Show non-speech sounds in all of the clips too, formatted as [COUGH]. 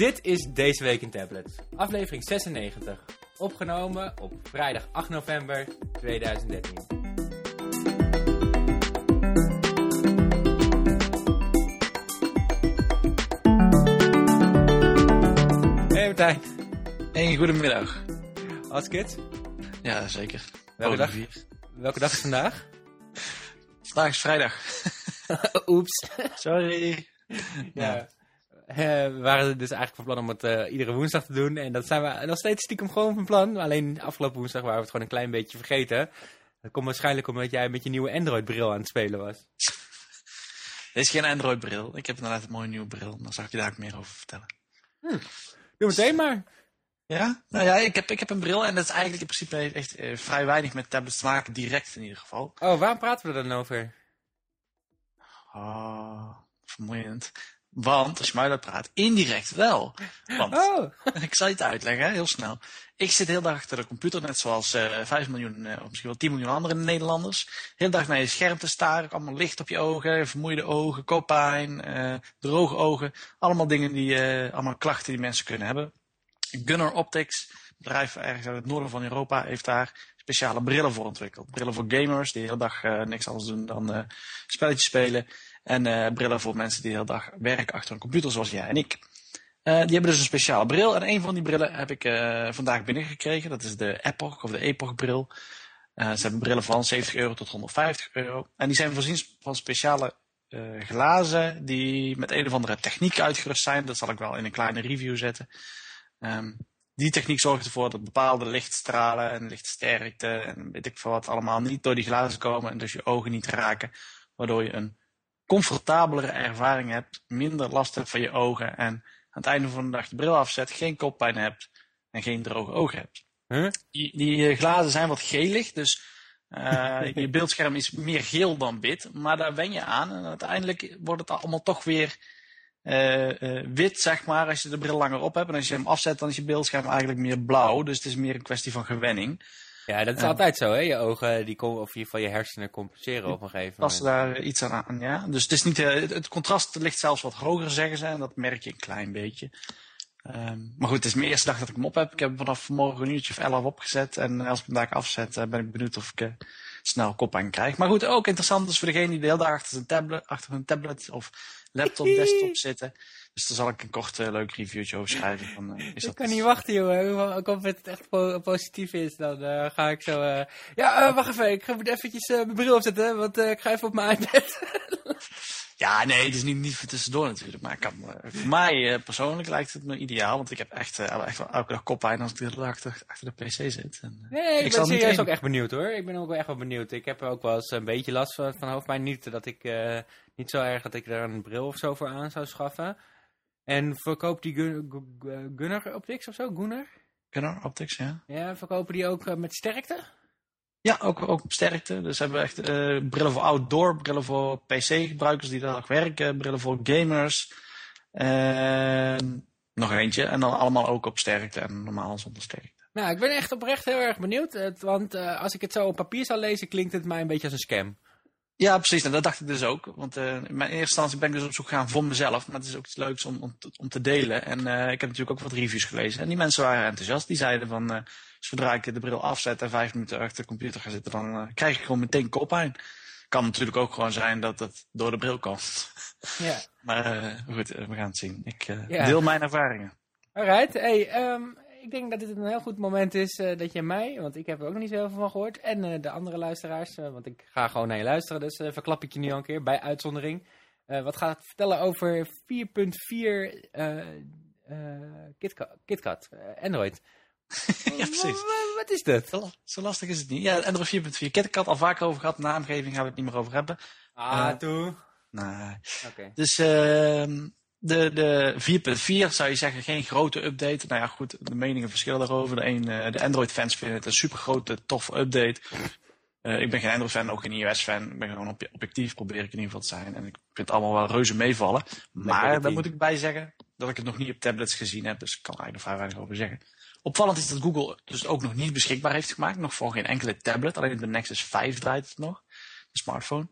Dit is Deze Week in Tablet, aflevering 96. Opgenomen op vrijdag 8 november 2013. Hey Martijn, Hey, goedemiddag. als kids. Ja, zeker. Welke dag? Welke dag is vandaag? Vandaag is vrijdag. [LAUGHS] Oeps. Sorry. Ja. We waren dus eigenlijk van plan om het eh, iedere woensdag te doen. En dat zijn we nog steeds stiekem gewoon van plan. Alleen afgelopen woensdag waren we het gewoon een klein beetje vergeten. Dat komt waarschijnlijk omdat jij met je nieuwe Android-bril aan het spelen was. [LAUGHS] Dit is geen Android-bril. Ik heb inderdaad een mooie nieuwe bril. Dan zal ik je daar ook meer over vertellen. Doe meteen maar. Ja? Nou ja, ik heb, ik heb een bril en dat is eigenlijk in principe echt eh, vrij weinig met tablets te maken. Direct in ieder geval. Oh, waarom praten we er dan over? Oh, vermoeiend. Want, als je mij dat praat, indirect wel. Want, Oh, [LAUGHS] ik zal je het uitleggen, hè, heel snel. Ik zit heel dag achter de computer, net zoals eh 5 miljoen, eh, of misschien wel 10 miljoen andere Nederlanders. Heel dag naar je scherm te staren, allemaal licht op je ogen, vermoeide ogen, koppijn, eh, droge ogen. Allemaal dingen die, allemaal klachten die mensen kunnen hebben. Gunnar Optics, bedrijf ergens uit het noorden van Europa, heeft daar speciale brillen voor ontwikkeld. Brillen voor gamers die de hele dag niks anders doen dan spelletjes spelen. En eh, brillen voor mensen die de hele dag werken achter een computer, zoals jij en ik. Eh, die hebben dus een speciale bril. En een van die brillen heb ik eh, vandaag binnengekregen. Dat is de Epoch of de Epoch bril. Ze hebben brillen van 70 euro tot 150 euro. En die zijn voorzien van speciale glazen die met een of andere techniek uitgerust zijn. Dat zal ik wel in een kleine review zetten. Ehm, die techniek zorgt ervoor dat bepaalde lichtstralen en lichtsterkte en weet ik veel wat allemaal niet door die glazen komen en dus je ogen niet raken. Waardoor je een comfortabelere ervaring hebt, minder last hebt van je ogen en aan het einde van de dag je bril afzet, geen koppijn hebt en geen droge ogen hebt. huh? Die, die eh, glazen zijn wat gelig, dus eh, [LAUGHS] je beeldscherm is meer geel dan wit, maar daar wen je aan en uiteindelijk wordt het allemaal toch weer eh, wit, zeg maar, als je de bril langer op hebt. En als je hem afzet, dan is je beeldscherm eigenlijk meer blauw, dus het is meer een kwestie van gewenning. Ja, dat is altijd zo, hè? Je ogen, die kom, of ieder geval je hersenen compenseren op een gegeven Passen moment. daar iets aan aan, ja. Dus het, is niet, eh, het, contrast ligt zelfs wat hoger, zeggen ze. En dat merk je een klein beetje. Ehm, maar goed, het is mijn eerste dag dat ik hem op heb. Ik heb hem vanaf morgen een uurtje of elf opgezet. En als ik hem daar afzet, eh, ben ik benieuwd of ik eh, snel koppijn krijg. Maar goed, ook interessant is voor degene die de hele dag achter zijn tablet, achter hun tablet of laptop, [LAUGHS] desktop zitten. Dus daar zal ik een kort eh, leuk reviewtje over schrijven. Van, eh, is Ik kan niet wachten, jongen. Ik hoop dat het echt po- positief is. Dan eh, ga ik zo... Ja, wacht even. Ik ga moet eventjes mijn bril opzetten, want ik ga even op mijn iPad. [LAUGHS] Ja, nee, het is niet, niet voor tussendoor natuurlijk. Maar ik kan, voor mij persoonlijk lijkt het me ideaal. Want ik heb echt, echt wel elke dag koppijn als ik achter, achter de pc zit. En, Nee, ik, ben zal niet serieus ook echt benieuwd, hoor. Ik ben ook wel echt wel benieuwd. Ik heb er ook wel eens een beetje last van, van hoofdpijn. Niet dat ik... niet zo erg dat ik er een bril of zo voor aan zou schaffen. En verkoopt die Gun Gun- Gunnar Optics of zo? Gunnar? Gunnar Optics, ja. Ja, verkopen die ook eh, met sterkte? Ja, ook, ook op sterkte. Dus we hebben echt eh, brillen voor outdoor, brillen voor PC-gebruikers die daar werken, brillen voor gamers. En nog eentje. En dan allemaal ook op sterkte en normaal zonder sterkte. Nou, ik ben echt oprecht heel erg benieuwd. Want eh, als ik het zo op papier zou lezen, klinkt het mij een beetje als een scam. Ja, precies. En dat dacht ik dus ook. Want eh, in mijn eerste instantie ben ik dus op zoek gegaan voor mezelf. Maar het is ook iets leuks om, om, te, om te delen. En eh, ik heb natuurlijk ook wat reviews gelezen. En die mensen waren enthousiast. Die zeiden van, eh, zodra ik de bril afzet en vijf minuten achter de computer ga zitten, dan krijg ik gewoon meteen koppijn. Kan natuurlijk ook gewoon zijn dat het door de bril komt. [LAUGHS] Ja. Maar goed, we gaan het zien. Ik Ja. deel mijn ervaringen. Alright. Hey, ehm, ik denk dat dit een heel goed moment is eh, dat je mij, want ik heb er ook nog niet zo heel veel van gehoord, en eh, de andere luisteraars, eh, want ik ga gewoon naar je luisteren, dus verklap ik je nu al een keer bij uitzondering. Wat gaat vertellen over 4.4 eh eh, KitKat, KitKat Android. [LAUGHS] ja, precies. Wa- wa- Wat is dat? Zo, lastig is het niet. Ja, Android 4.4. Ik heb het al vaker over gehad. Naamgeving gaan we het niet meer over hebben. Ah, toe. Nee. Dus ehm, de, de 4.4 zou je zeggen geen grote update. Nou ja, goed, de meningen verschillen daarover. De, een, eh, de Android-fans vinden het een super grote, toffe update. Eh, ik ben geen Android-fan, ook geen iOS-fan. Ik ben gewoon ob- objectief, probeer ik in ieder geval te zijn. En ik vind het allemaal wel reuze meevallen. Maar daar moet ik bij zeggen dat ik het nog niet op tablets gezien heb. Dus ik kan er eigenlijk nog vrij weinig over zeggen. Opvallend is dat Google dus ook nog niet beschikbaar heeft gemaakt. Nog voor geen enkele tablet. Alleen de Nexus 5 draait het nog. De smartphone.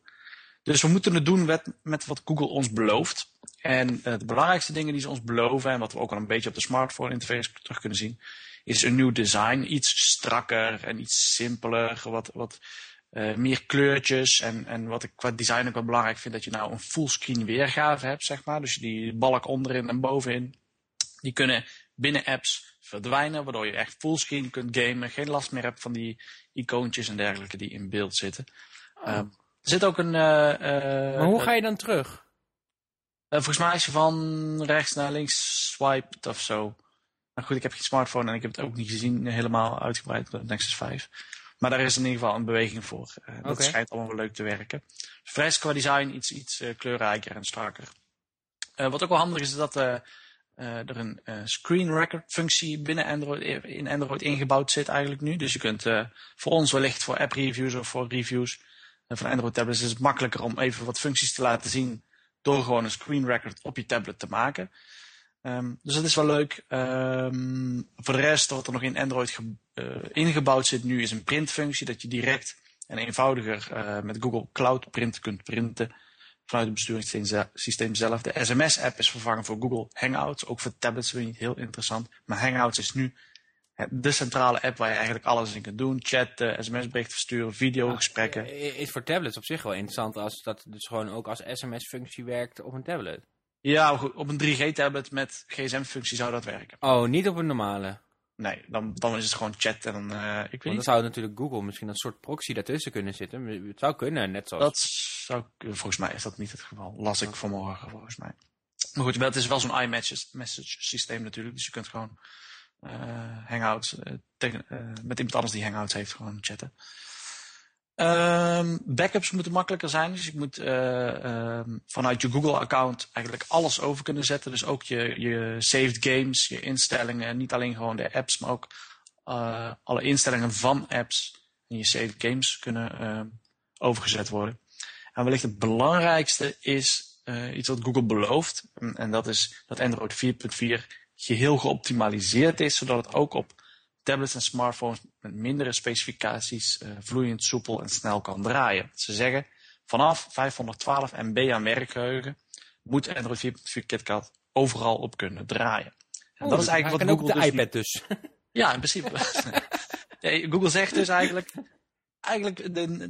Dus we moeten het doen met, met wat Google ons belooft. En de belangrijkste dingen die ze ons beloven, en wat we ook al een beetje op de smartphone interface terug kunnen zien, is een nieuw design. Iets strakker en iets simpeler, wat, wat uh, meer kleurtjes. En, en wat ik qua design ook wel belangrijk vind, dat je nou een fullscreen weergave hebt, zeg maar. Dus die balk onderin en bovenin, die kunnen binnen apps verdwijnen, waardoor je echt fullscreen kunt gamen. Geen last meer hebt van die icoontjes en dergelijke die in beeld zitten. Oh. Er zit ook een... Uh, maar hoe ga je dan terug? volgens mij is je van rechts naar links swiped of zo. Maar goed, ik heb geen smartphone en ik heb het ook niet gezien helemaal uitgebreid op Nexus 5. Maar daar is in ieder geval een beweging voor. Dat schijnt allemaal wel leuk te werken. Fres qua design iets, iets kleurrijker en strakker. Uh, wat ook wel handig is, is dat er een screen record functie binnen Android, in Android ingebouwd zit eigenlijk nu. Dus je kunt voor ons wellicht voor app reviews of voor reviews van Android tablets is het makkelijker om even wat functies te laten zien door gewoon een screen record op je tablet te maken. Um, dus dat is wel leuk. Um, voor de rest, wat er nog in Android uh, ingebouwd zit nu, is een printfunctie. Dat je direct en eenvoudiger uh, met Google Cloud Print kunt printen vanuit het besturingssysteem zelf. De SMS-app is vervangen voor Google Hangouts. Ook voor tablets je niet heel interessant. Maar Hangouts is nu de centrale app waar je eigenlijk alles in kunt doen. Chatten, sms-berichten versturen, videogesprekken. Ah, is voor tablets op zich wel interessant als dat dus gewoon ook als sms-functie werkt op een tablet. Ja, op een 3G-tablet met gsm-functie zou dat werken. Oh, niet op een normale? Nee, dan, dan is het gewoon chat en dan, uh, ik weet Want dan zou natuurlijk Google misschien een soort proxy daartussen kunnen zitten. Het zou kunnen, net zoals... Dat zou, volgens mij is dat niet het geval. Las ik vanmorgen, volgens mij. Maar goed, het is wel zo'n iMessage systeem natuurlijk. Dus je kunt gewoon Hangouts, uh, tegen, met iemand anders die Hangouts heeft, gewoon chatten. Um, backups moeten makkelijker zijn. Dus je moet um, vanuit je Google-account eigenlijk alles over kunnen zetten. Dus ook je, je saved games, je instellingen. Niet alleen gewoon de apps, maar ook alle instellingen van apps en je saved games kunnen uh, overgezet worden. En wellicht het belangrijkste is iets wat Google belooft. En, en dat is dat Android 4.4 geheel geoptimaliseerd is, zodat het ook op tablets en smartphones met mindere specificaties uh, vloeiend, soepel en snel kan draaien. Ze zeggen vanaf 512 MB aan werkgeheugen moet Android 4.4 KitKat overal op kunnen draaien. En oh, dat is eigenlijk wat Google ook de dus iPad dus. Ja, in principe. [LAUGHS] Google zegt dus eigenlijk, eigenlijk de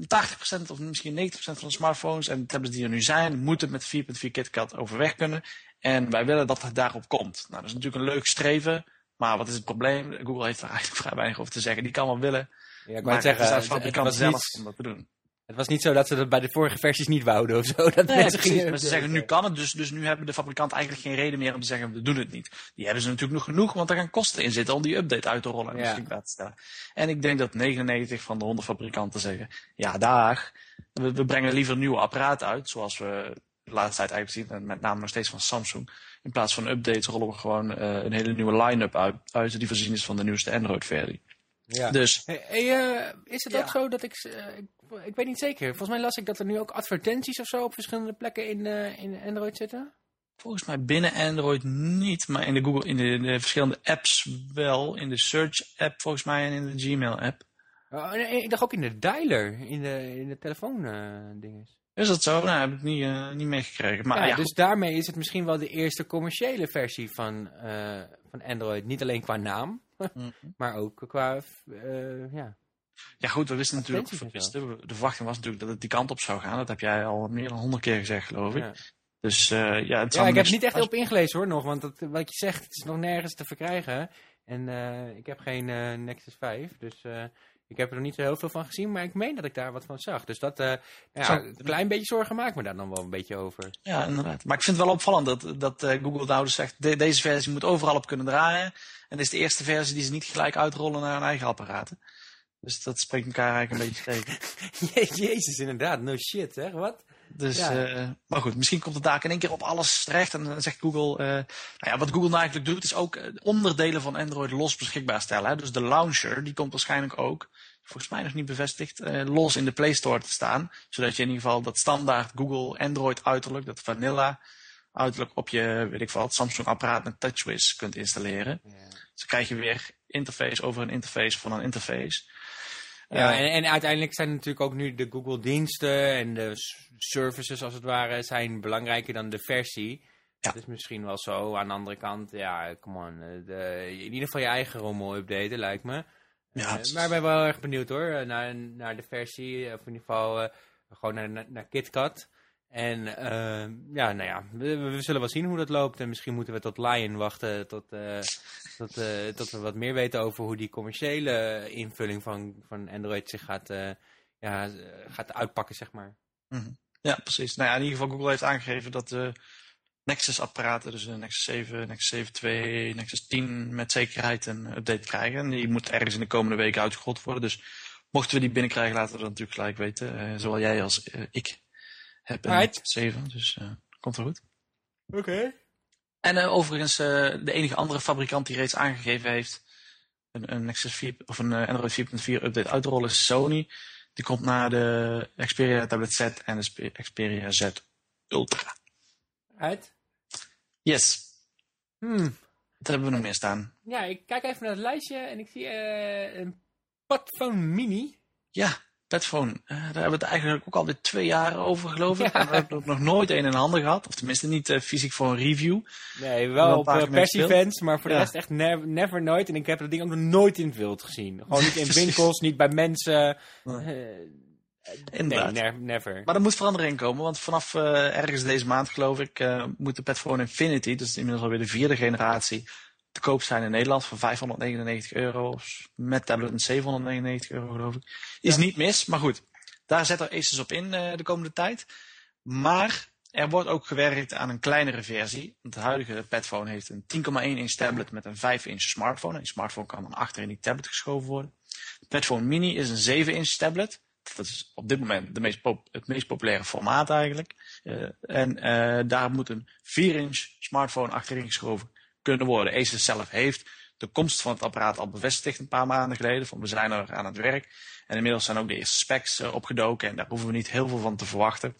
80% of misschien 90% van de smartphones en tablets die er nu zijn, moeten met 4.4 KitKat overweg kunnen. En wij willen dat het daarop komt. Nou, dat is natuurlijk een leuk streven. Maar wat is het probleem? Google heeft er eigenlijk [LAUGHS] vrij weinig over te zeggen. Die kan wel willen. Ja, ik wou zeggen, het, het, het zelf niet, om dat te doen. Het was niet zo dat ze dat bij de vorige versies niet wouden of zo. Dat nee, mensen gingen, maar ze zeggen nu kan het, dus, dus nu hebben de fabrikanten eigenlijk geen reden meer om te zeggen we doen het niet. Die hebben ze natuurlijk nog genoeg, want er gaan kosten in zitten om die update uit te rollen en ja. beschikbaar te stellen. En ik denk dat 99 van de 100 fabrikanten zeggen, ja dag, we, we brengen liever een nieuwe apparaat uit, zoals we de laatste tijd eigenlijk zien, en met name nog steeds van Samsung. In plaats van updates rollen we gewoon uh, een hele nieuwe line-up uit, uit, die voorzien is van de nieuwste Android-versie. Ja. Dus, hey, hey, uh, is het ja. ook zo dat ik, uh, ik, ik, weet niet zeker, volgens mij las ik dat er nu ook advertenties of zo op verschillende plekken in, in Android zitten? Volgens mij binnen Android niet, maar in de Google, in de, de verschillende apps wel. In de Search app volgens mij en in de Gmail app. Oh, nee, ik dacht ook in de dialer, in de, in de telefoon dinges. Is dat zo? Nou, heb ik niet, uh, niet meegekregen. Maar, ja, ja, dus daarmee is het misschien wel de eerste commerciële versie van, uh, van Android. Niet alleen qua naam, mm. [LAUGHS] maar ook qua, uh, ja... Ja goed, we wisten natuurlijk, wisten, de verwachting was natuurlijk dat het die kant op zou gaan. Dat heb jij al meer dan honderd keer gezegd, geloof ik. Ja. Dus ja, het ja ik heb niet echt op ingelezen hoor nog, want dat, wat je zegt, het is nog nergens te verkrijgen. En ik heb geen Nexus 5, dus ik heb er nog niet zo heel veel van gezien, maar ik meen dat ik daar wat van zag. Dus dat, uh, ja, een klein beetje zorgen maakt me daar dan wel een beetje over. Ja, inderdaad. Maar ik vind het wel opvallend dat, dat uh, Google nou dus zegt, de, deze versie moet overal op kunnen draaien. En dit is de eerste versie die ze niet gelijk uitrollen naar hun eigen apparaten. Dus dat spreekt elkaar eigenlijk een beetje [LAUGHS] tegen. Jezus, inderdaad. No shit, hè? Wat? Dus, ja. uh, maar goed, misschien komt het daar in één keer op alles terecht. En dan zegt Google, uh, nou ja, wat Google nou eigenlijk doet, is ook onderdelen van Android los beschikbaar stellen. Hè? Dus de launcher, die komt waarschijnlijk ook, volgens mij nog niet bevestigd, uh, los in de Play Store te staan. Zodat je in ieder geval dat standaard Google Android uiterlijk, dat vanilla uiterlijk op je, weet ik veel, Samsung apparaat met TouchWiz kunt installeren. Ja. Dus dan krijg je weer interface over een interface van een interface. Ja, en, en, uiteindelijk zijn natuurlijk ook nu de Google diensten en de services als het ware zijn belangrijker dan de versie. Ja. Dat is misschien wel zo. Aan de andere kant, ja, come on. eh, De, in ieder geval je eigen rommel updaten, lijkt me. Ja, Eh, het maar ik ben wel erg benieuwd hoor, eh, naar, naar de versie, of in ieder geval eh, gewoon naar, naar, naar KitKat. En eh, ja, nou ja, we, zullen wel zien hoe dat loopt. En misschien moeten we tot Lion wachten tot, eh, tot, eh, tot we wat meer weten over hoe die commerciële invulling van, van Android zich gaat, eh, ja, gaat uitpakken, zeg maar. Mhm. Ja, precies. Nou ja, in ieder geval Google heeft aangegeven dat de Nexus-apparaten, dus de Nexus 7, Nexus 7 2, Nexus 10 met zekerheid een update krijgen. En die moet ergens in de komende weken uitgerold worden. Dus mochten we die binnenkrijgen, laten we dat natuurlijk gelijk weten. Zowel jij als ik heb een Right. Nexus 7, dus eh, komt wel goed. Oké. En eh, overigens, eh, de enige andere fabrikant die reeds aangegeven heeft een, een Nexus 4 of een Android 4.4 update uit te rollen is Sony. Die komt naar de Xperia Tablet Z en de Xperia Z Ultra. Uit? Yes, Hmm. wat hebben we nog meer staan? Ja, ik kijk even naar het lijstje en ik zie eh, een Padphone Mini. Ja, Petphone. Eh, daar hebben we het eigenlijk ook alweer twee jaar over, geloof ik. Ja. En we hebben ook nog nooit een in handen gehad. Of tenminste niet eh, fysiek voor een review. Nee, Wel op uh, gespeeld. pers-events, maar voor de rest echt never, never nooit. En ik heb dat ding ook nog nooit in het wild gezien. Gewoon niet [LAUGHS] in winkels, niet bij mensen. Nee. Eh, nee, Inderdaad. ne- never. Maar er moet verandering komen, want vanaf eh, ergens deze maand, geloof ik, eh, moet de Petphone Infinity, dus inmiddels alweer de vierde generatie, te koop zijn in Nederland voor 599 euro. Met tablet een 799 euro, geloof ik. Is Ja. niet mis, maar goed. Daar zet er Asus op in eh, de komende tijd. Maar er wordt ook gewerkt aan een kleinere versie. Want de huidige Petphone heeft een 10,1 inch tablet met een 5 inch smartphone. En die smartphone kan dan achter in die tablet geschoven worden. De Petphone Mini is een 7 inch tablet. Dat is op dit moment de meest pop- het meest populaire formaat eigenlijk. Eh, en eh, daar moet een 4 inch smartphone achterin geschoven kunnen worden. Asus zelf heeft de komst van het apparaat al bevestigd een paar maanden geleden. Van we zijn er aan het werk. En inmiddels zijn ook de eerste specs eh, opgedoken. En daar hoeven we niet heel veel van te verwachten.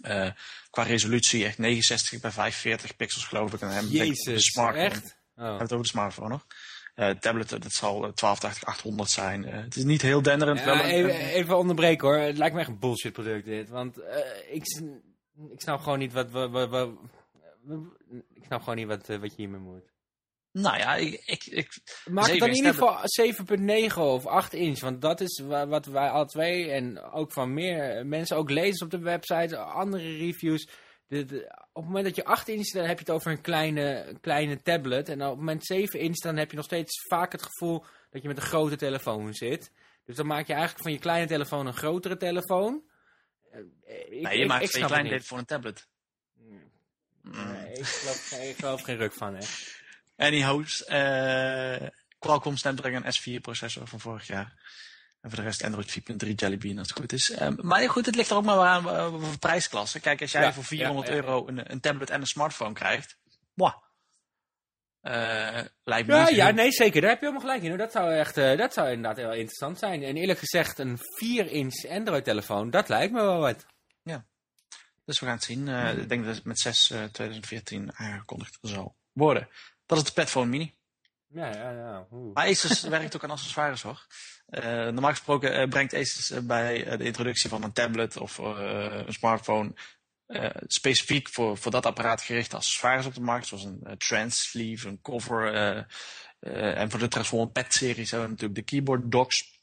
Eh, qua resolutie echt 69 bij 45 pixels geloof ik. En we de Jezus, smartphone. echt? We Oh. hebben het over de smartphone nog. Eh tablet, dat zal eh, 1280 800 zijn. Het is niet heel denderend. Ja, wel even, een- even onderbreken hoor. Het lijkt me echt een bullshit product dit. Want ik, ik snap gewoon niet wat... wat, wat, wat- ik snap gewoon niet wat, eh, wat je hiermee moet. nou ja, ik, ik, ik, Maak het dan in 7 ieder geval 7.9 of 8 inch. Want dat is wa- wat wij alle twee en ook van meer mensen, ook lezers op de website, andere reviews. De, de- op het moment dat je 8 inch, dan heb je het over een kleine, kleine tablet. En op het moment 7 inch, dan heb je nog steeds vaak het gevoel dat je met een grote telefoon zit. Dus dan maak je eigenlijk van je kleine telefoon een grotere telefoon. Eh, ik- nee, je ik- maakt ik van je snap het klein niet. voor een tablet. Nee, ik geloof, geen- ik geloof geen ruk van, hè. Anyhows, eh Qualcomm Snapdragon S4 processor van vorig jaar. En voor de rest Android 4.3 Jelly Bean als het goed is. Eh, maar goed, het ligt er ook maar aan eh, voor prijsklasse. Kijk, als jij Ja, voor 400 ja, ja. euro een, een tablet en een smartphone krijgt. Mwah. Eh, lijkt me Ja, ja, nee, zeker. Daar heb je helemaal gelijk in. Dat zou, echt, dat zou inderdaad heel interessant zijn. En eerlijk gezegd, een 4-inch Android-telefoon, dat lijkt me wel wat. Dus we gaan het zien. Eh, Ik denk dat het met 6 eh, 2014 aangekondigd zal worden. Dat is de Petphone Mini. Ja, ja, ja. Oeh. Maar Asus [LAUGHS] werkt ook aan accessoires hoor. Eh, normaal gesproken eh, brengt Asus bij de introductie van een tablet of een smartphone specifiek voor, voor dat apparaat gerichte accessoires op de markt. Zoals een trans sleeve, een cover. en voor de Transform Pad series hebben we natuurlijk de keyboard docks.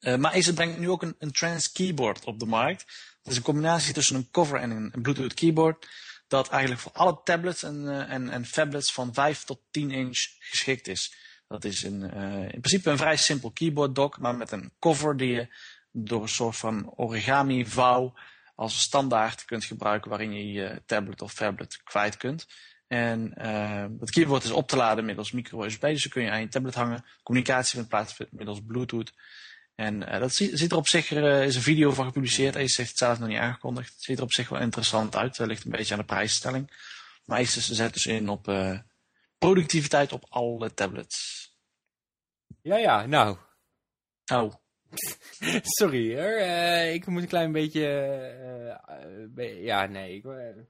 Maar Asus brengt nu ook een, een trans keyboard op de markt. Dat is een combinatie tussen een cover en een, Bluetooth keyboard. Dat eigenlijk voor alle tablets en, eh, en, en phablets van 5 tot 10 inch geschikt is. Dat is een, eh, in principe een vrij simpel keyboard dock, maar met een cover die je door een soort van origami vouw als standaard kunt gebruiken waarin je je tablet of phablet kwijt kunt. En eh, het keyboard is op te laden middels micro-USB, dus dan kun je aan je tablet hangen. Communicatie vindt plaats middels Bluetooth. En eh, dat ziet, ziet er op zich, er is een video van gepubliceerd. Asus heeft het zelf nog niet aangekondigd. Het ziet er op zich wel interessant uit. Het ligt een beetje aan de prijsstelling. Maar Asus zet dus in op eh, productiviteit op alle tablets. Ja, ja, nou. Oh, [LAUGHS] Sorry hoor. Eh, ik moet een klein beetje... eh, eh, be- ja, nee. ik, eh,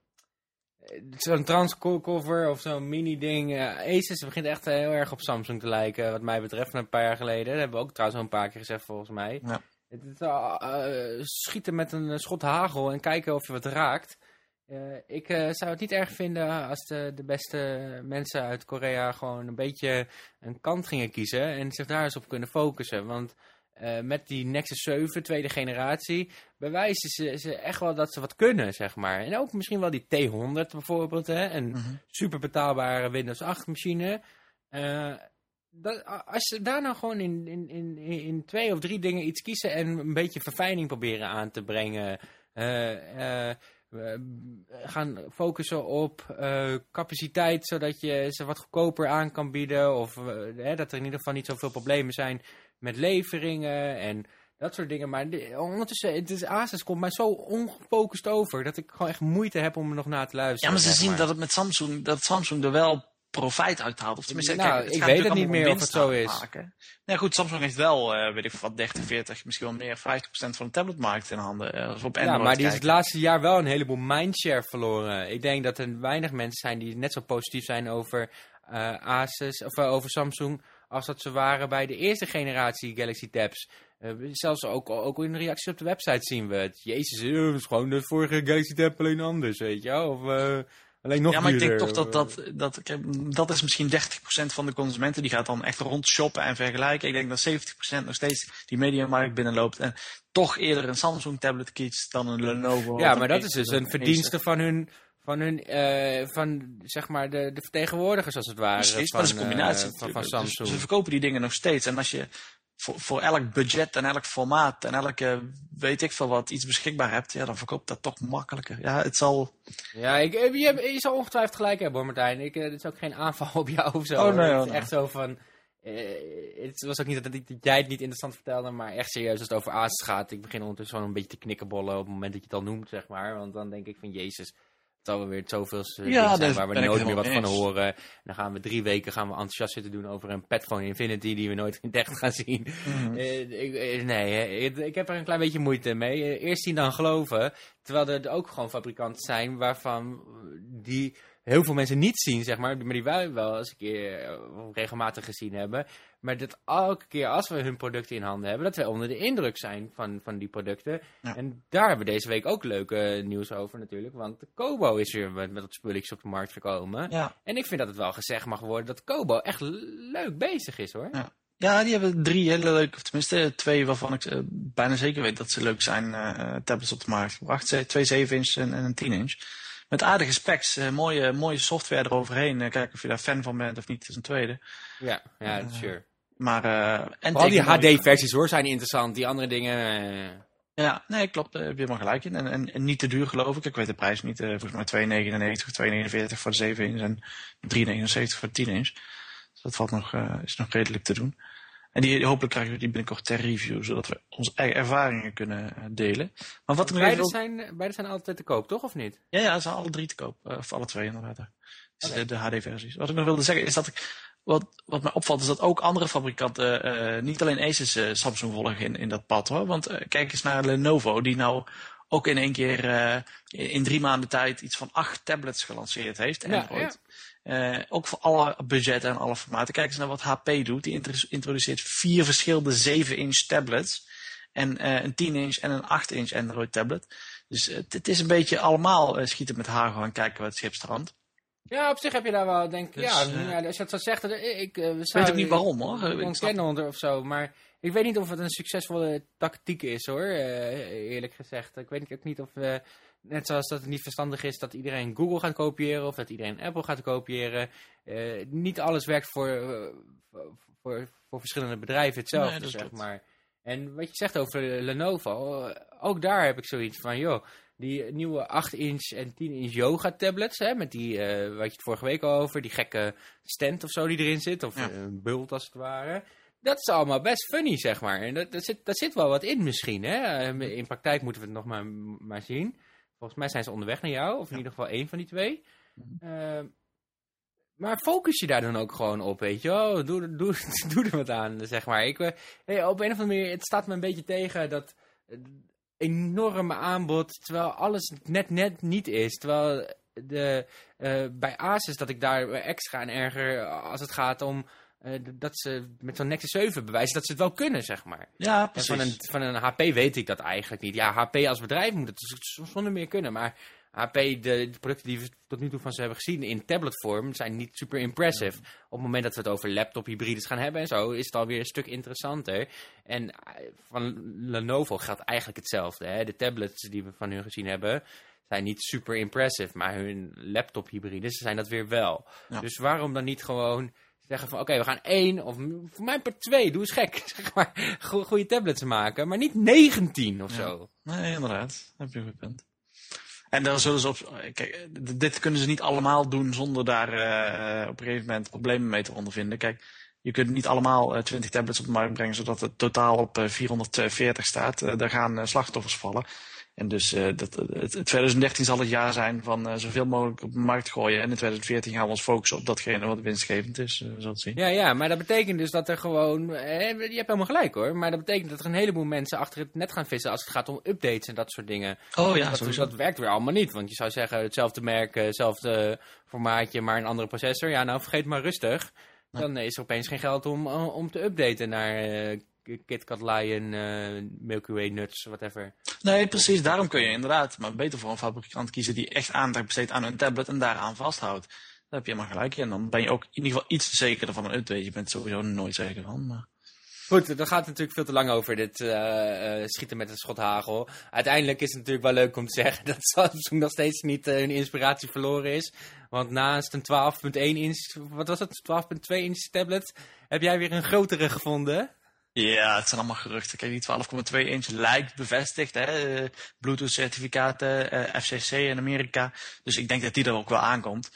Zo'n transcover of zo'n mini-ding. eh, Asus begint echt eh, heel erg op Samsung te lijken, wat mij betreft, van een paar jaar geleden. Dat hebben we ook trouwens al een paar keer gezegd, volgens mij. Ja. Het is, eh, eh, schieten met een schot hagel en kijken of je wat raakt. Eh, ik eh, zou het niet erg vinden als de, de beste mensen uit Korea gewoon een beetje een kant gingen kiezen en zich daar eens op kunnen focussen. Want eh, met die Nexus 7, tweede generatie, bewijzen ze, ze echt wel dat ze wat kunnen, zeg maar. En ook misschien wel die T100 bijvoorbeeld, hè, een Mhm. super betaalbare Windows 8 machine. Eh, dat, als ze daar nou gewoon in, in, in, in twee of drie dingen iets kiezen en een beetje verfijning proberen aan te brengen. we gaan focussen op eh, capaciteit, zodat je ze wat goedkoper aan kan bieden. Of eh, hè, dat er in ieder geval niet zoveel problemen zijn met leveringen en dat soort dingen. Maar de- ondertussen, het is, Asus komt mij zo ongefocust over dat ik gewoon echt moeite heb om er nog naar te Ja, luisteren. maar ze zien dat het met Samsung, dat Samsung er wel profijt uit haalt. Of tenminste, Nou, kijk, ik weet het niet meer of het zo is. Maken. Nee, goed, Samsung heeft wel, eh, weet ik wat, 30, 40, misschien wel meer, 50% van de tabletmarkt in handen. we op Ja, Android maar die is het laatste jaar wel een heleboel mindshare verloren. Ik denk dat er weinig mensen zijn die net zo positief zijn over eh, Asus of over Samsung als dat ze waren bij de eerste generatie Galaxy Tabs. Zelfs ook, ook in de reacties op de website zien we het. Jezus, het is gewoon de vorige Galaxy Tab alleen anders, weet je wel? Of alleen nog Ja, maar ik denk toch dat dat, dat, kijk, dat is misschien 30% van de consumenten die gaat dan echt rond shoppen en vergelijken. Ik denk dat 70% nog steeds die mediamarkt binnenloopt en toch eerder een Samsung tablet kiest dan een Lenovo. Ja, maar dat is dus een verdienste van hun, van hun, eh, van zeg maar de, de vertegenwoordigers als het ware. Precies, van, dat is een combinatie. eh, van. Dus Samsung. ze verkopen die dingen nog steeds. En als je voor, voor elk budget en elk formaat en elke weet ik veel wat iets beschikbaar hebt, ja, dan verkoopt dat toch makkelijker. Ja, het zal. Ja, ik, eh, je, hebt- je zou ongetwijfeld gelijk hebben hoor Martijn. Ik, eh, dit is ook geen aanval op jou of zo. Oh, nee, het oh, is nee. echt zo van... eh, het was ook niet dat, dat jij het niet interessant vertelde, maar echt serieus als het over Asus gaat. Ik begin ondertussen gewoon een beetje te knikkenbollen op het moment dat je het al noemt, zeg maar. Want dan denk ik van, jezus, het zal wel weer zoveel Ja, zijn waar we nooit meer wat van horen. En dan gaan we drie weken gaan we enthousiast zitten doen over een Padphone Infinity die we nooit in echt gaan zien. Eh, ik, eh, nee, ik, ik heb er een klein beetje moeite mee. Eh, eerst zien dan geloven. Terwijl er ook gewoon fabrikanten zijn waarvan die heel veel mensen niet zien, zeg maar. Maar die wij wel eens een keer eh, regelmatig gezien hebben. Maar dat elke keer als we hun producten in handen hebben, dat we onder de indruk zijn van, van die producten. Ja. En daar hebben we deze week ook leuke nieuws over natuurlijk. Want de Kobo is weer met, met dat spulletjes op de markt gekomen. Ja. En ik vind dat het wel gezegd mag worden dat Kobo echt leuk bezig is hoor. Ja. ja, die hebben drie hele leuke, of tenminste twee waarvan ik eh, bijna zeker weet dat ze leuk zijn, eh, tablets op de markt gebracht. Ze- Twee 7 inch en, en een 10 inch. Met aardige specs, eh, mooie, mooie software eroverheen. Eh, kijken of je daar fan van bent of niet, dat is een tweede. Ja, ja, Eh, sure. Maar, eh en Vooral die HD-versies hoor, zijn interessant. Die andere dingen... eh, Ja, nee, klopt. Daar heb je helemaal gelijk in. En, en, en niet te duur, geloof ik. Ik weet de prijs niet. eh, volgens mij 2,99 of 2,49 voor de 7 inch en 3,79 voor de 10 inch. Dus dat valt nog, eh, is nog redelijk te doen. En die, hopelijk krijgen we die binnenkort ter review, zodat we onze eigen ervaringen kunnen eh, delen. Maar wat beide, zijn, beide zijn altijd te koop, toch? Of niet? Ja, ja, ze zijn alle drie te koop. Eh, of alle twee inderdaad. Dus de HD-versies. Wat ik nog wilde zeggen is dat ik... Wat, wat mij opvalt is dat ook andere fabrikanten, eh, niet alleen Asus, eh, Samsung volgen in, in dat pad hoor. Want eh, kijk eens naar Lenovo, die nou ook in één keer in, drie maanden tijd iets van acht tablets gelanceerd heeft. Ja, Android. Ook voor alle budgetten en alle formaten. Kijk eens naar wat HP doet. Die intro- introduceert vier verschillende 7-inch tablets. En een 10-inch en een 8-inch Android tablet. Dus het, is een beetje allemaal schieten met hagel en kijken wat het schip strandt. Ja, op zich heb je daar wel, denk ik... Dus, ja, eh, ja, als je het zo zegt... eh, Ik, eh, we weet ook niet waarom hoor. Ontkennen onder of zo, maar... Ik weet niet of het een succesvolle tactiek is, hoor. eerlijk gezegd. Ik weet ook niet of... net zoals dat het niet verstandig is dat iedereen Google gaat kopiëren... of dat iedereen Apple gaat kopiëren. Niet alles werkt voor, voor, voor, verschillende bedrijven hetzelfde, Nee, dat zeg maar. En wat je zegt over Lenovo, ook daar heb ik zoiets van, joh, die nieuwe 8-inch en 10-inch yoga tablets, hè, met die, eh wat je het vorige week al over, die gekke stand of zo die erin zit, of Ja. een bult als het ware. Dat is allemaal best funny, zeg maar. En dat, dat zit, daar zit wel wat in misschien, hè. Eh, In praktijk moeten we het nog maar, maar zien. Volgens mij zijn ze onderweg naar jou, of in Ja. ieder geval één van die twee. Mhm. Eh, maar focus je daar dan ook gewoon op, weet je wel? Doe, doe, [LAUGHS] doe er wat aan, zeg maar. Ik, eh, hey, op een of andere manier, het staat me een beetje tegen dat enorme aanbod, terwijl alles net net niet is. Terwijl de, eh, bij Asus dat ik daar extra en erger als het gaat om eh, dat ze met zo'n Nexus 7 bewijzen dat ze het wel kunnen, zeg maar. Ja, En precies. van een, van een HP weet ik dat eigenlijk niet. Ja, HP als bedrijf moet het zonder meer kunnen. Maar HP, de, de producten die we tot nu toe van ze hebben gezien in tabletvorm, zijn niet super impressive. Op het moment dat we het over laptop-hybrides gaan hebben en zo, is het alweer een stuk interessanter. En eh, van Lenovo geldt eigenlijk hetzelfde. Hè? De tablets die we van hun gezien hebben, zijn niet super impressive. Maar hun laptop-hybrides zijn dat weer wel. Ja. Dus waarom dan niet gewoon zeggen van oké, we gaan één of voor mij per twee, doe eens gek. [LAUGHS] Zeg maar, go- goede tablets maken, maar niet 19 of Ja. zo. Nee, inderdaad. Heb je een goed punt. En daar zullen ze op. Kijk, dit kunnen ze niet allemaal doen zonder daar eh, op een gegeven moment problemen mee te ondervinden. Kijk, je kunt niet allemaal eh, 20 tablets op de markt brengen zodat het totaal op eh, 440 staat. Eh, daar gaan eh, slachtoffers vallen. En dus eh, dat, het, het 2013 zal het jaar zijn van eh, zoveel mogelijk op de markt gooien. En in 2014 gaan we ons focussen op datgene wat winstgevend is. eh, het zien. Ja, ja, maar dat betekent dus dat er gewoon... Eh, je hebt helemaal gelijk hoor. Maar dat betekent dat er een heleboel mensen achter het net gaan vissen als het gaat om updates en dat soort dingen. Oh ja, dat, sowieso. dat werkt weer allemaal niet. Want je zou zeggen, hetzelfde merk, eh, hetzelfde formaatje, maar een andere processor. Ja, nou vergeet maar rustig. Dan is er opeens geen geld om, eh, om te updaten naar eh, KitKat Lion, eh, Milky Way Nuts, whatever. Nee, precies. Daarom kun je inderdaad maar beter voor een fabrikant kiezen die echt aandacht besteedt aan een tablet en daaraan vasthoudt. Daar heb je helemaal gelijk in. En dan ben je ook in ieder geval iets zekerder van een update. Je bent sowieso nooit zeker van. Maar... Goed, daar gaat het natuurlijk veel te lang over, dit eh, eh, schieten met een schot hagel. Uiteindelijk is het natuurlijk wel leuk om te zeggen [LAUGHS] dat Samsung nog steeds niet eh, hun inspiratie verloren is. Want naast een 12.1 inch, wat was het, 12.2 inch tablet, heb jij weer een grotere gevonden. Ja, het zijn allemaal geruchten. Kijk, die 12,2 inch lijkt bevestigd. hè. Bluetooth certificaten, eh, FCC in Amerika. Dus ik denk dat die er ook wel aankomt.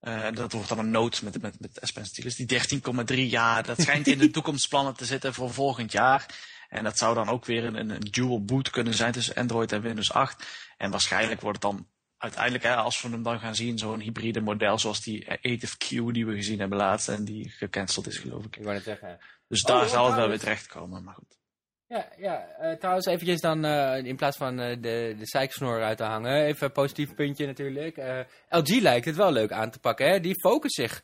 Eh, dat wordt dan een note met, met, met S Pen stylus. Die 13,3, ja, dat schijnt in de [LAUGHS] toekomstplannen te zitten voor volgend jaar. En dat zou dan ook weer een, een, dual boot kunnen zijn tussen Android en Windows 8. En waarschijnlijk wordt het dan uiteindelijk, hè, als we hem dan gaan zien, zo'n hybride model zoals die eh, Ative Q die we gezien hebben laatst. En die gecanceld is, geloof ik. Ik wou net zeggen. Dus daar oh, zal het wel weer terechtkomen. Maar goed. Ja, ja eh, trouwens eventjes dan, eh, in plaats van eh, de, de zeiksnor uit te hangen, even een positief puntje natuurlijk. LG lijkt het wel leuk aan te pakken, hè? Die focust zich.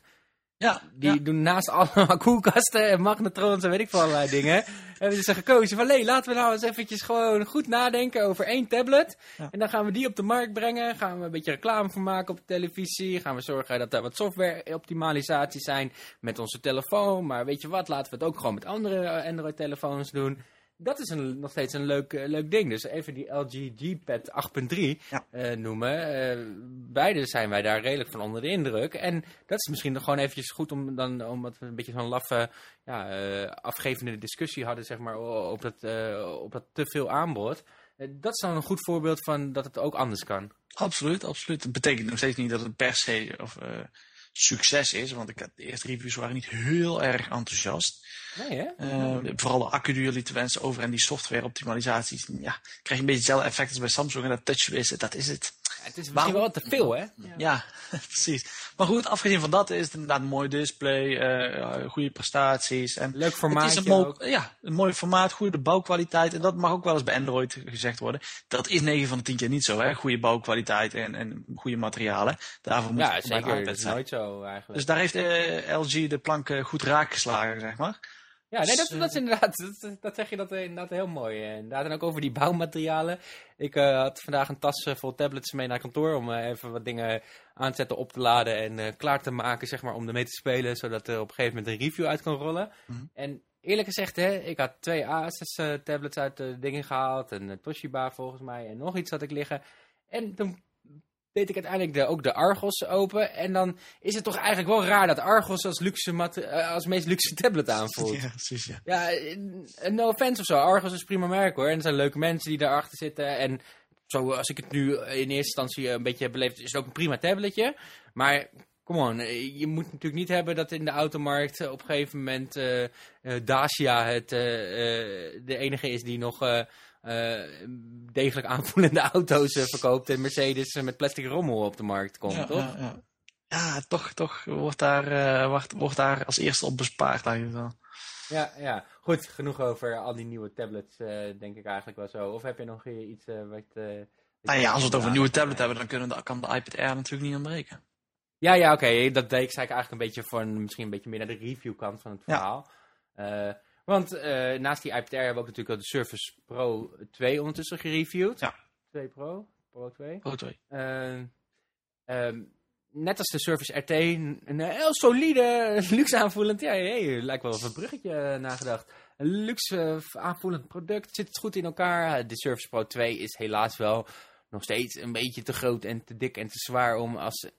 Ja, Die ja. doen naast allemaal [LAUGHS] koelkasten en magnetrons en weet ik veel allerlei dingen. [LAUGHS] Hebben ze gekozen van, nee, laten we nou eens eventjes gewoon goed nadenken over één tablet. Ja. En dan gaan we die op de markt brengen. Gaan we een beetje reclame voor maken op de televisie. Gaan we zorgen dat er wat software-optimalisaties zijn met onze telefoon. Maar weet je wat, laten we het ook gewoon met andere eh, Android-telefoons doen. Dat is een, nog steeds een leuk, eh, leuk ding. Dus even die LG G-Pad 8.3 Ja. eh, noemen. Eh, beide zijn wij daar redelijk van onder de indruk. En dat is misschien nog gewoon eventjes goed om dan, omdat we een beetje zo'n laffe, ja, eh, afgevende discussie hadden, zeg maar, op dat, eh, op dat te veel aanbod. Dat is dan een goed voorbeeld van dat het ook anders kan. Absoluut, absoluut. Het betekent nog steeds niet dat het per se of, eh, succes is. Want ik had, de eerste reviews waren niet heel erg enthousiast. Nee, hè? Eh, vooral de accu lieten wensen over en die software optimalisaties. Ja, krijg je een beetje hetzelfde effect als bij Samsung. En dat TouchWiz, dat is het. Het is misschien Waarom- wel wat te veel, hè? Ja, [LAUGHS] precies. Maar goed, afgezien van dat is het inderdaad een mooi display, eh, goede prestaties. En Leuk het is een, ja, een mooi formaat, goede bouwkwaliteit. En dat mag ook wel eens bij Android gezegd worden. Dat is 9 van de 10 keer niet zo, hè? Goede bouwkwaliteit en, en goede materialen. Daarvoor moet Ja, het zeker. iPad Dat is nooit zo eigenlijk. Dus daar heeft eh, LG de plank goed raak geslagen, zeg maar. Ja, nee, dat, Dus, dat is inderdaad, dat, dat zeg je dat, eh, inderdaad heel mooi. eh, Inderdaad, en ook over die bouwmaterialen. Ik eh, had vandaag een tas eh, vol tablets mee naar kantoor om eh, even wat dingen aan te zetten, op te laden en eh, klaar te maken, zeg maar, om ermee te spelen, zodat er op een gegeven moment een review uit kan rollen. Mhm. En eerlijk gezegd, hè, ik had twee Asus eh, tablets uit de dingen gehaald, een eh, Toshiba volgens mij, en nog iets had ik liggen. En toen deed ik uiteindelijk de, ook de Argos open. En dan is het toch eigenlijk wel raar dat Argos als, luxe mat- eh, als meest luxe tablet aanvoelt. Ja, [LAUGHS] precies, ja. Ja, eh, no offense of zo. Argos is prima merk hoor. En er zijn leuke mensen die daarachter zitten. En zo, als ik het nu in eerste instantie een beetje heb beleefd, is het ook een prima tabletje. Maar, come on, eh, je moet natuurlijk niet hebben dat in de automarkt eh, op een gegeven moment eh, eh, Dacia het, eh, eh, de enige is die nog eh, eh, degelijk aanvoelende auto's eh, verkoopt. En Mercedes eh, met plastic rommel op de markt komt, ja, toch? Ja, ja. ja, toch, toch wordt daar, eh, wordt, wordt daar als eerste op bespaard eigenlijk wel. Ja, ja, goed. Genoeg over al die nieuwe tablets, eh, denk ik eigenlijk wel zo. Of heb je nog eh, iets eh, wat... eh, Nou ja, als we het over een nieuwe tablet hebben, dan kunnen de, kan de iPad Air natuurlijk niet ontbreken. Ja, ja, oké. Dat deed ik zei ik eigenlijk een beetje van, misschien een beetje meer naar de review kant van het Ja. verhaal. Want eh, naast die iPad Air hebben we ook natuurlijk al de Surface Pro 2 ondertussen gereviewd. Ja. 2 Pro, Pro 2. Pro 2. Ehm, ehm, net als de Surface RT, een, heel solide, [LAUGHS] luxe aanvoelend. Ja, hey, lijkt wel op een bruggetje eh, nagedacht. Een luxe eh, aanvoelend product, zit goed in elkaar. De Surface Pro 2 is helaas wel nog steeds een beetje te groot en te dik en te zwaar om als,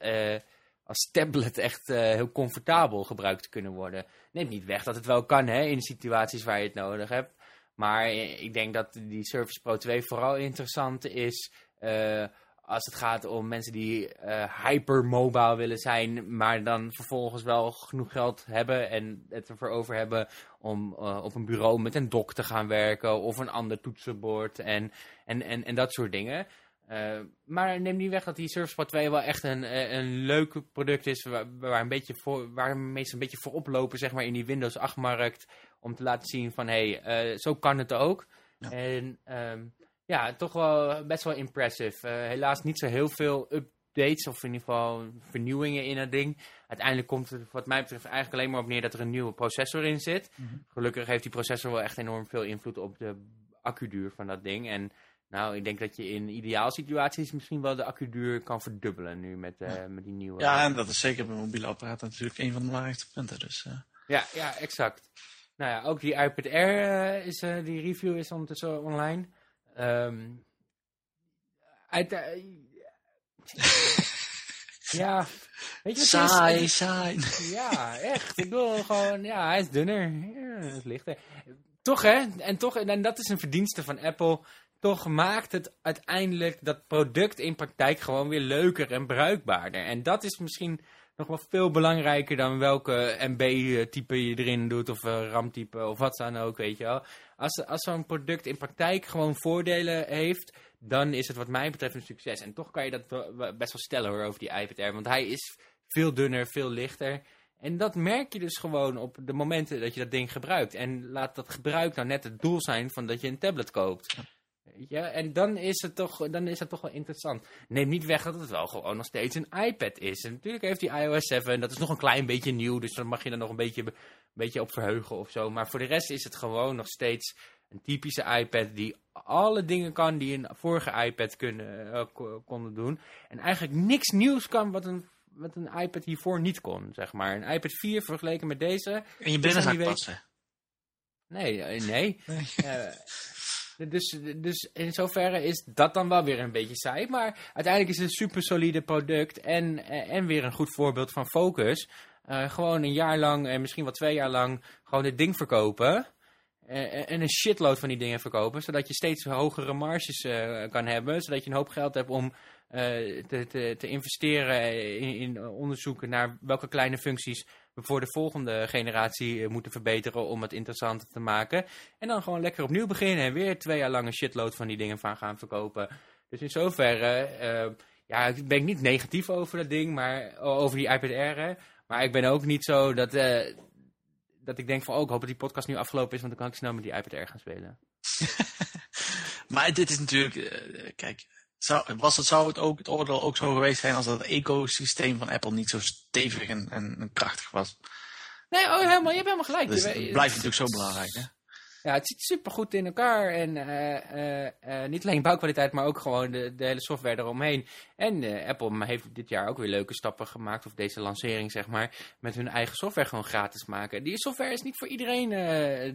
als tablet echt eh, heel comfortabel gebruikt kunnen worden. Neemt niet weg dat het wel kan hè, in situaties waar je het nodig hebt. Maar ik denk dat die Surface Pro 2 vooral interessant is eh, als het gaat om mensen die eh hypermobile willen zijn, maar dan vervolgens wel genoeg geld hebben en het ervoor over hebben om op een bureau met een dock te gaan werken of een ander toetsenbord en, en, en, en dat soort dingen. Eh, maar neem niet weg dat die Surface Pro 2 wel echt een, eh, een leuk product is waar, waar, een beetje voor, waar mensen een beetje voor oplopen zeg maar, in die Windows 8 markt om te laten zien van hé, hey, eh, zo kan het ook. Ja. En ehm, ja, toch wel best wel impressive. Helaas niet zo heel veel updates of in ieder geval vernieuwingen in het ding. Uiteindelijk komt het wat mij betreft eigenlijk alleen maar op neer dat er een nieuwe processor in zit. Mhm. Gelukkig heeft die processor wel echt enorm veel invloed op de accuduur van dat ding. En nou, ik denk dat je in ideaal situaties misschien wel de accuduur kan verdubbelen nu met, eh, met die nieuwe... Ja, en dat is zeker bij mobiele apparaten natuurlijk een van de belangrijkste punten. Dus, eh, Ja, ja, exact. Nou ja, ook die iPad Air, eh, is, die review is ondertussen online. Uit, eh, [LAUGHS] ja, weet je wat saai, is? saai. Ja, echt. Ik bedoel gewoon, ja, hij is dunner. Ja, hij is lichter. Toch hè, en, toch, en dat is een verdienste van Apple. Toch maakt het uiteindelijk dat product in praktijk gewoon weer leuker en bruikbaarder. En dat is misschien nog wel veel belangrijker dan welke MB-type je erin doet of eh, RAM-type of wat dan ook, weet je wel. Als, als zo'n product in praktijk gewoon voordelen heeft, dan is het wat mij betreft een succes. En toch kan je dat best wel stellen hoor, over die iPad Air. Want hij is veel dunner, veel lichter. En dat merk je dus gewoon op de momenten dat je dat ding gebruikt. En laat dat gebruik nou net het doel zijn van dat je een tablet koopt. Weet je? En dan is, het toch, dan is het toch wel interessant. Neem niet weg dat het wel gewoon nog steeds een iPad is. En natuurlijk heeft die iOS 7, dat is nog een klein beetje nieuw. Dus dan mag je er nog een beetje, een beetje op verheugen of zo. Maar voor de rest is het gewoon nog steeds een typische iPad die alle dingen kan die een vorige iPad kunnen, eh, ko- konden doen. En eigenlijk niks nieuws kan wat een, wat een iPad hiervoor niet kon, zeg maar. Een iPad 4 vergeleken met deze. En je binnenzak die weet- passen. Nee, eh, nee. Nee. [LAUGHS] Eh, dus, dus in zoverre is dat dan wel weer een beetje saai. Maar uiteindelijk is het een super solide product. En, eh, en weer een goed voorbeeld van focus. Eh, gewoon een jaar lang, en misschien wel twee jaar lang, gewoon dit ding verkopen. Eh, en een shitload van die dingen verkopen. Zodat je steeds hogere marges eh, kan hebben. Zodat je een hoop geld hebt om eh, te, te, te investeren in, in onderzoeken naar welke kleine functies voor de volgende generatie eh, moeten verbeteren om het interessanter te maken. En dan gewoon lekker opnieuw beginnen en weer twee jaar lang een shitload van die dingen van gaan verkopen. Dus in zoverre, eh, ja, ik ben niet negatief over dat ding, maar over die iPad Air. Maar ik ben ook niet zo dat, eh, dat ik denk van, oh, ik hoop dat die podcast nu afgelopen is, want dan kan ik snel met die iPad Air gaan spelen. [LAUGHS] Maar dit is natuurlijk, kijk, zou, was het, zou het ook het oordeel ook zo geweest zijn als dat ecosysteem van Apple niet zo stevig en, en, krachtig was? Nee, oh, helemaal, je hebt helemaal gelijk. Dus het blijft natuurlijk zo belangrijk, hè? Ja, het zit super goed in elkaar. En eh, eh, eh, niet alleen bouwkwaliteit, maar ook gewoon de, de hele software eromheen. En Apple heeft dit jaar ook weer leuke stappen gemaakt, of deze lancering zeg maar, met hun eigen software gewoon gratis maken. Die software is niet voor iedereen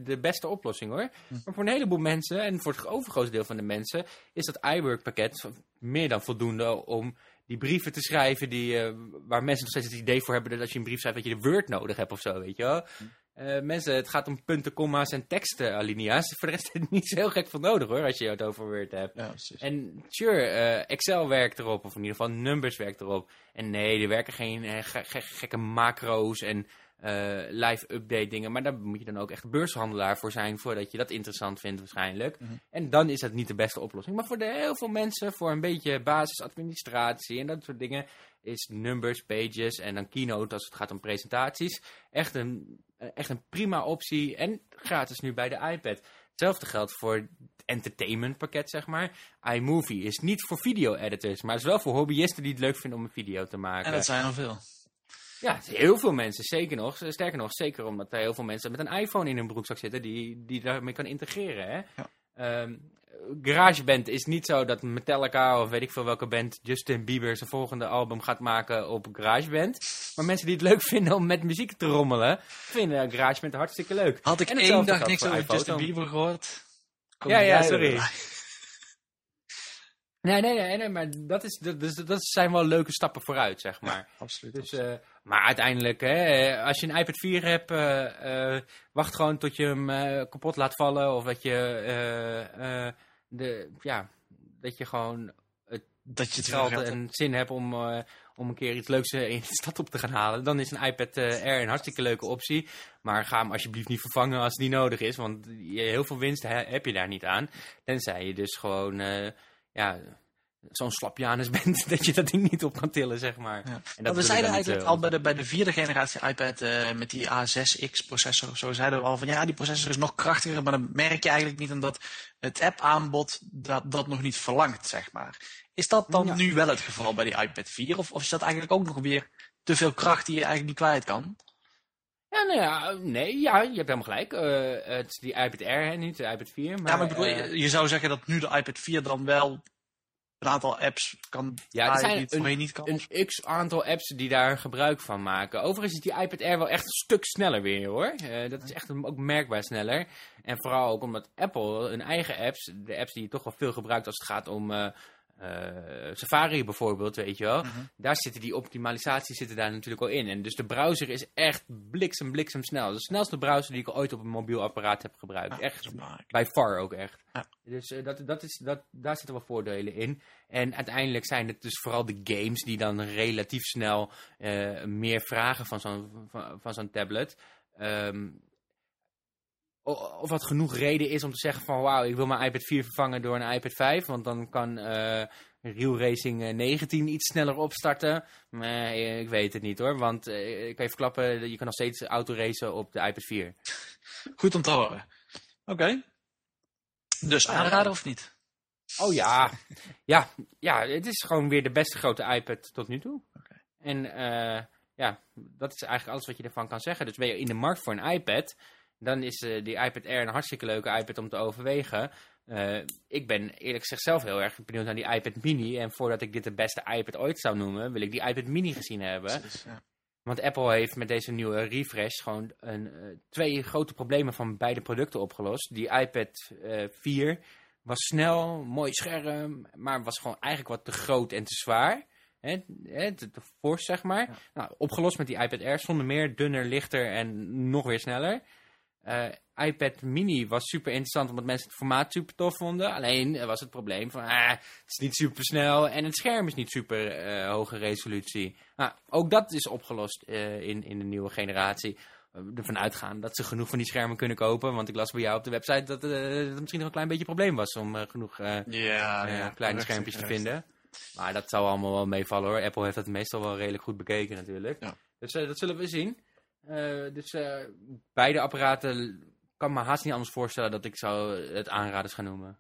de beste oplossing hoor. Maar voor een heleboel mensen, en voor het overgrootste deel van de mensen, is dat iWork pakket meer dan voldoende om die brieven te schrijven die, waar mensen nog steeds het idee voor hebben dat als je een brief schrijft dat je de Word nodig hebt of zo, weet je wel. Eh, mensen, het gaat om punten, comma's en tekstenalinea's. [LAUGHS] Voor de rest is het niet zo heel gek van nodig hoor, als je het over Word hebt. Ja. En sure, eh, Excel werkt erop, of in ieder geval Numbers werkt erop. En nee, er werken geen eh, ge- ge- gekke macro's en live update dingen. Maar daar moet je dan ook echt beurshandelaar voor zijn, voordat je dat interessant vindt waarschijnlijk. Mhm. En dan is dat niet de beste oplossing. Maar voor de heel veel mensen, voor een beetje basisadministratie en dat soort dingen, is Numbers, Pages en dan Keynote als het gaat om presentaties echt een, echt een prima optie. En gratis nu bij de iPad. Hetzelfde geldt voor het entertainment pakket, zeg maar. iMovie is niet voor video-editors, maar is wel voor hobbyisten die het leuk vinden om een video te maken. En dat zijn er veel. Ja, heel veel mensen, zeker nog. Sterker nog, zeker omdat er heel veel mensen met een iPhone in hun broekzak zitten die, die daarmee kan integreren. Hè? Ja. Ehm, GarageBand is niet zo dat Metallica of weet ik veel welke band Justin Bieber zijn volgende album gaat maken op GarageBand. Maar mensen die het leuk vinden om met muziek te rommelen, vinden GarageBand hartstikke leuk. Had ik één dag niks over. Justin Bieber gehoord. kom Ja, ja, sorry. Nee, nee, nee, nee maar dat, is, dat, dus dat zijn wel leuke stappen vooruit, zeg maar. Absoluut. Dus, eh, maar uiteindelijk, hè, als je een iPad 4 hebt, eh, eh, wacht gewoon tot je hem kapot laat vallen. Of dat je, de, ja, dat je gewoon dat je het geld en zin hebt om, om een keer iets leuks in de stad op te gaan halen. Dan is een iPad Air een hartstikke leuke optie. Maar ga hem alsjeblieft niet vervangen als het niet nodig is. Want heel veel winst he- heb je daar niet aan. Tenzij je dus gewoon, ja... Zo'n slapjanus [LAUGHS] bent dat je dat ding niet op kan tillen, zeg maar. Ja. En Want we zeiden dan eigenlijk eh, al bij de, bij de vierde generatie iPad eh, met die A6X processor of zo, zeiden we al van ja, die processor is nog krachtiger, maar dat merk je eigenlijk niet omdat het app aanbod dat, dat nog niet verlangt, zeg maar. Is dat dan Ja. nu wel het geval bij die iPad 4 of, of is dat eigenlijk ook nog weer te veel kracht die je eigenlijk niet kwijt kan? Ja, nou ja, nee, ja, je hebt helemaal gelijk. Eh, het is die iPad Air, hè, niet de iPad 4. Maar, ja, maar bedoel, eh, je, zou zeggen dat nu de iPad 4 dan wel een aantal apps kan Ja, er draaien zijn die een- niet kan. een x aantal apps die daar gebruik van maken. Overigens is die iPad Air wel echt een stuk sneller weer, hoor. Eh, dat is echt ook merkbaar sneller. En vooral ook omdat Apple hun eigen apps, de apps die je toch wel veel gebruikt als het gaat om eh, Safari bijvoorbeeld, weet je wel. Mhm. Daar zitten die optimalisaties zitten daar natuurlijk al in. En dus de browser is echt bliksem, bliksem snel. De snelste browser die ik ooit op een mobiel apparaat heb gebruikt. Ja, echt. By far ook echt. Dus eh, dat, dat is, dat, daar zitten wel voordelen in. En uiteindelijk zijn het dus vooral de games die dan relatief snel eh, meer vragen van zo'n van, van zo'n tablet. Ehm, o- of dat genoeg reden is om te zeggen van wauw, ik wil mijn iPad 4 vervangen door een iPad 5. Want dan kan eh Real Racing eh, 19 iets sneller opstarten. Maar eh, ik weet het niet hoor. Want eh, ik kan je verklappen, je kan nog steeds autoracen op de iPad 4. Goed om te horen. Oké. Dus aanraden of niet? Oh ja. ja, ja, het is gewoon weer de beste grote iPad tot nu toe. Oké. En eh, ja, dat is eigenlijk alles wat je ervan kan zeggen. Dus ben je in de markt voor een iPad, dan is eh, die iPad Air een hartstikke leuke iPad om te overwegen. Eh, ik ben eerlijk gezegd zelf heel erg benieuwd naar die iPad mini. En voordat ik dit de beste iPad ooit zou noemen, wil ik die iPad mini gezien hebben. Precies, ja. Want Apple heeft met deze nieuwe refresh gewoon een, eh, twee grote problemen van beide producten opgelost. Die iPad eh 4 was snel, mooi scherm, maar was gewoon eigenlijk wat te groot en te zwaar. Hè, te, te fors, zeg maar. Nou, opgelost met die iPad Air, zonder meer, dunner, lichter en nog weer sneller. Eh, iPad mini was super interessant omdat mensen het formaat super tof vonden. Alleen eh, was het probleem van, ah, het is niet super snel en het scherm is niet super eh, hoge resolutie. Nou, ook dat is opgelost in, in de nieuwe generatie. Ervan uitgaan dat ze genoeg van die schermen kunnen kopen. Want ik las bij jou op de website dat, dat het misschien nog een klein beetje een probleem was om genoeg Ja, ja, kleine schermpjes te vinden. Maar dat zou allemaal wel meevallen hoor. Apple heeft dat meestal wel redelijk goed bekeken natuurlijk. Ja. Dus dat zullen we zien. Eh, dus eh, beide apparaten kan me haast niet anders voorstellen dat ik zou het aanraders gaan noemen.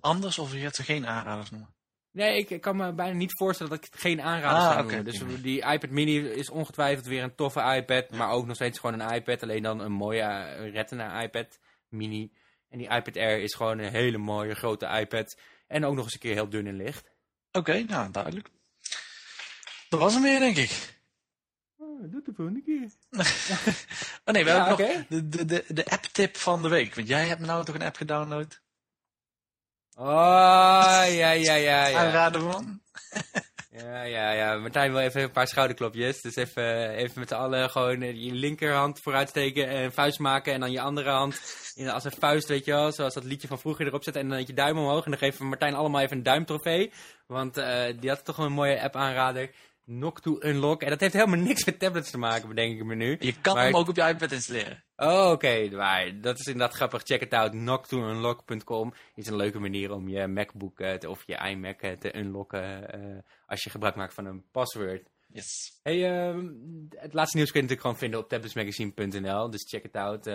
Anders of je ze geen aanraders noemen? Nee, ik, ik kan me bijna niet voorstellen dat ik het geen aanraders Ah, zou noemen. Dus die iPad mini is ongetwijfeld weer een toffe iPad, maar ook nog steeds gewoon een iPad. Alleen dan een mooie eh, Retina iPad mini. En die iPad Air is gewoon een hele mooie grote iPad. En ook nog eens een keer heel dun en licht. Oké, nou duidelijk. Dat was hem weer, denk ik. Oh, doe de volgende keer. [LAUGHS] Oh nee, we Ja, hebben nog de, de, de, de app-tip van de week. Want jij hebt me nou toch een app gedownload? Oh, ja, ja, ja, ja. Aanraden man? [LAUGHS] Ja, ja, ja. Martijn wil even een paar schouderklopjes. Dus even, even met z'n allen gewoon eh, je linkerhand vooruit steken en een vuist maken. En dan je andere hand in, als een vuist, weet je wel. Zoals dat liedje van vroeger erop zetten. En dan je duim omhoog. En dan geven we Martijn allemaal even een duimtrofee. Want eh, die had toch een mooie app aanrader. Knock to Unlock. En dat heeft helemaal niks met tablets te maken, bedenk ik me nu. Je kan Maar- hem ook op je iPad installeren. Oh, oké. maar dat is inderdaad grappig. Check het out. Knocktounlock.com is een leuke manier om je MacBook eh, te- of je iMac eh, te unlocken eh, als je gebruik maakt van een password. Yes. Hey, ehm, het laatste nieuws kun je natuurlijk gewoon vinden op tabletsmagazine.nl. Dus check it out.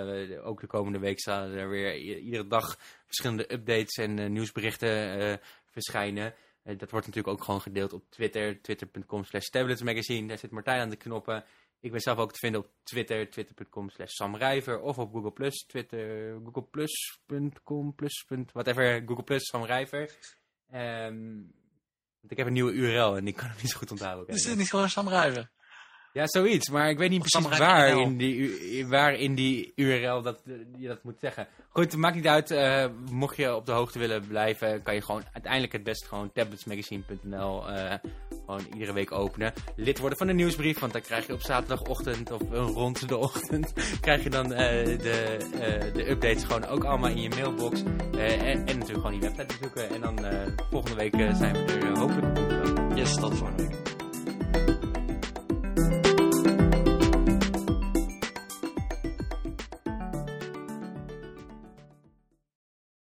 Ook de komende week zullen er weer iedere dag verschillende updates en nieuwsberichten verschijnen. Eh, dat wordt natuurlijk ook gewoon gedeeld op Twitter. Twitter.com slash tabletsmagazine. Daar zit Martijn aan de knoppen. Ik ben zelf ook te vinden op Twitter. Twitter.com slash samrijver. Of op Google Plus. Twitter. Googleplus.com plus. punt- Whatever. Google Plus samrijver. Ehm, want ik heb een nieuwe URL en die kan ik niet zo goed onthouden. Is dit niet gewoon Sam Rijven? Ja, zoiets. Maar ik weet niet precies waar in, die, waar in die URL dat, eh, je dat moet zeggen. Goed, maakt niet uit. eh, mocht je op de hoogte willen blijven, kan je gewoon uiteindelijk het best gewoon tabletsmagazine.nl eh, gewoon iedere week openen. Lid worden van de nieuwsbrief, want dan krijg je op zaterdagochtend of rond de ochtend [LAUGHS] krijg je dan de, de updates gewoon ook allemaal in je mailbox. En, en natuurlijk gewoon die website bezoeken. En dan volgende week zijn we er hopelijk op. Yes, tot volgende week.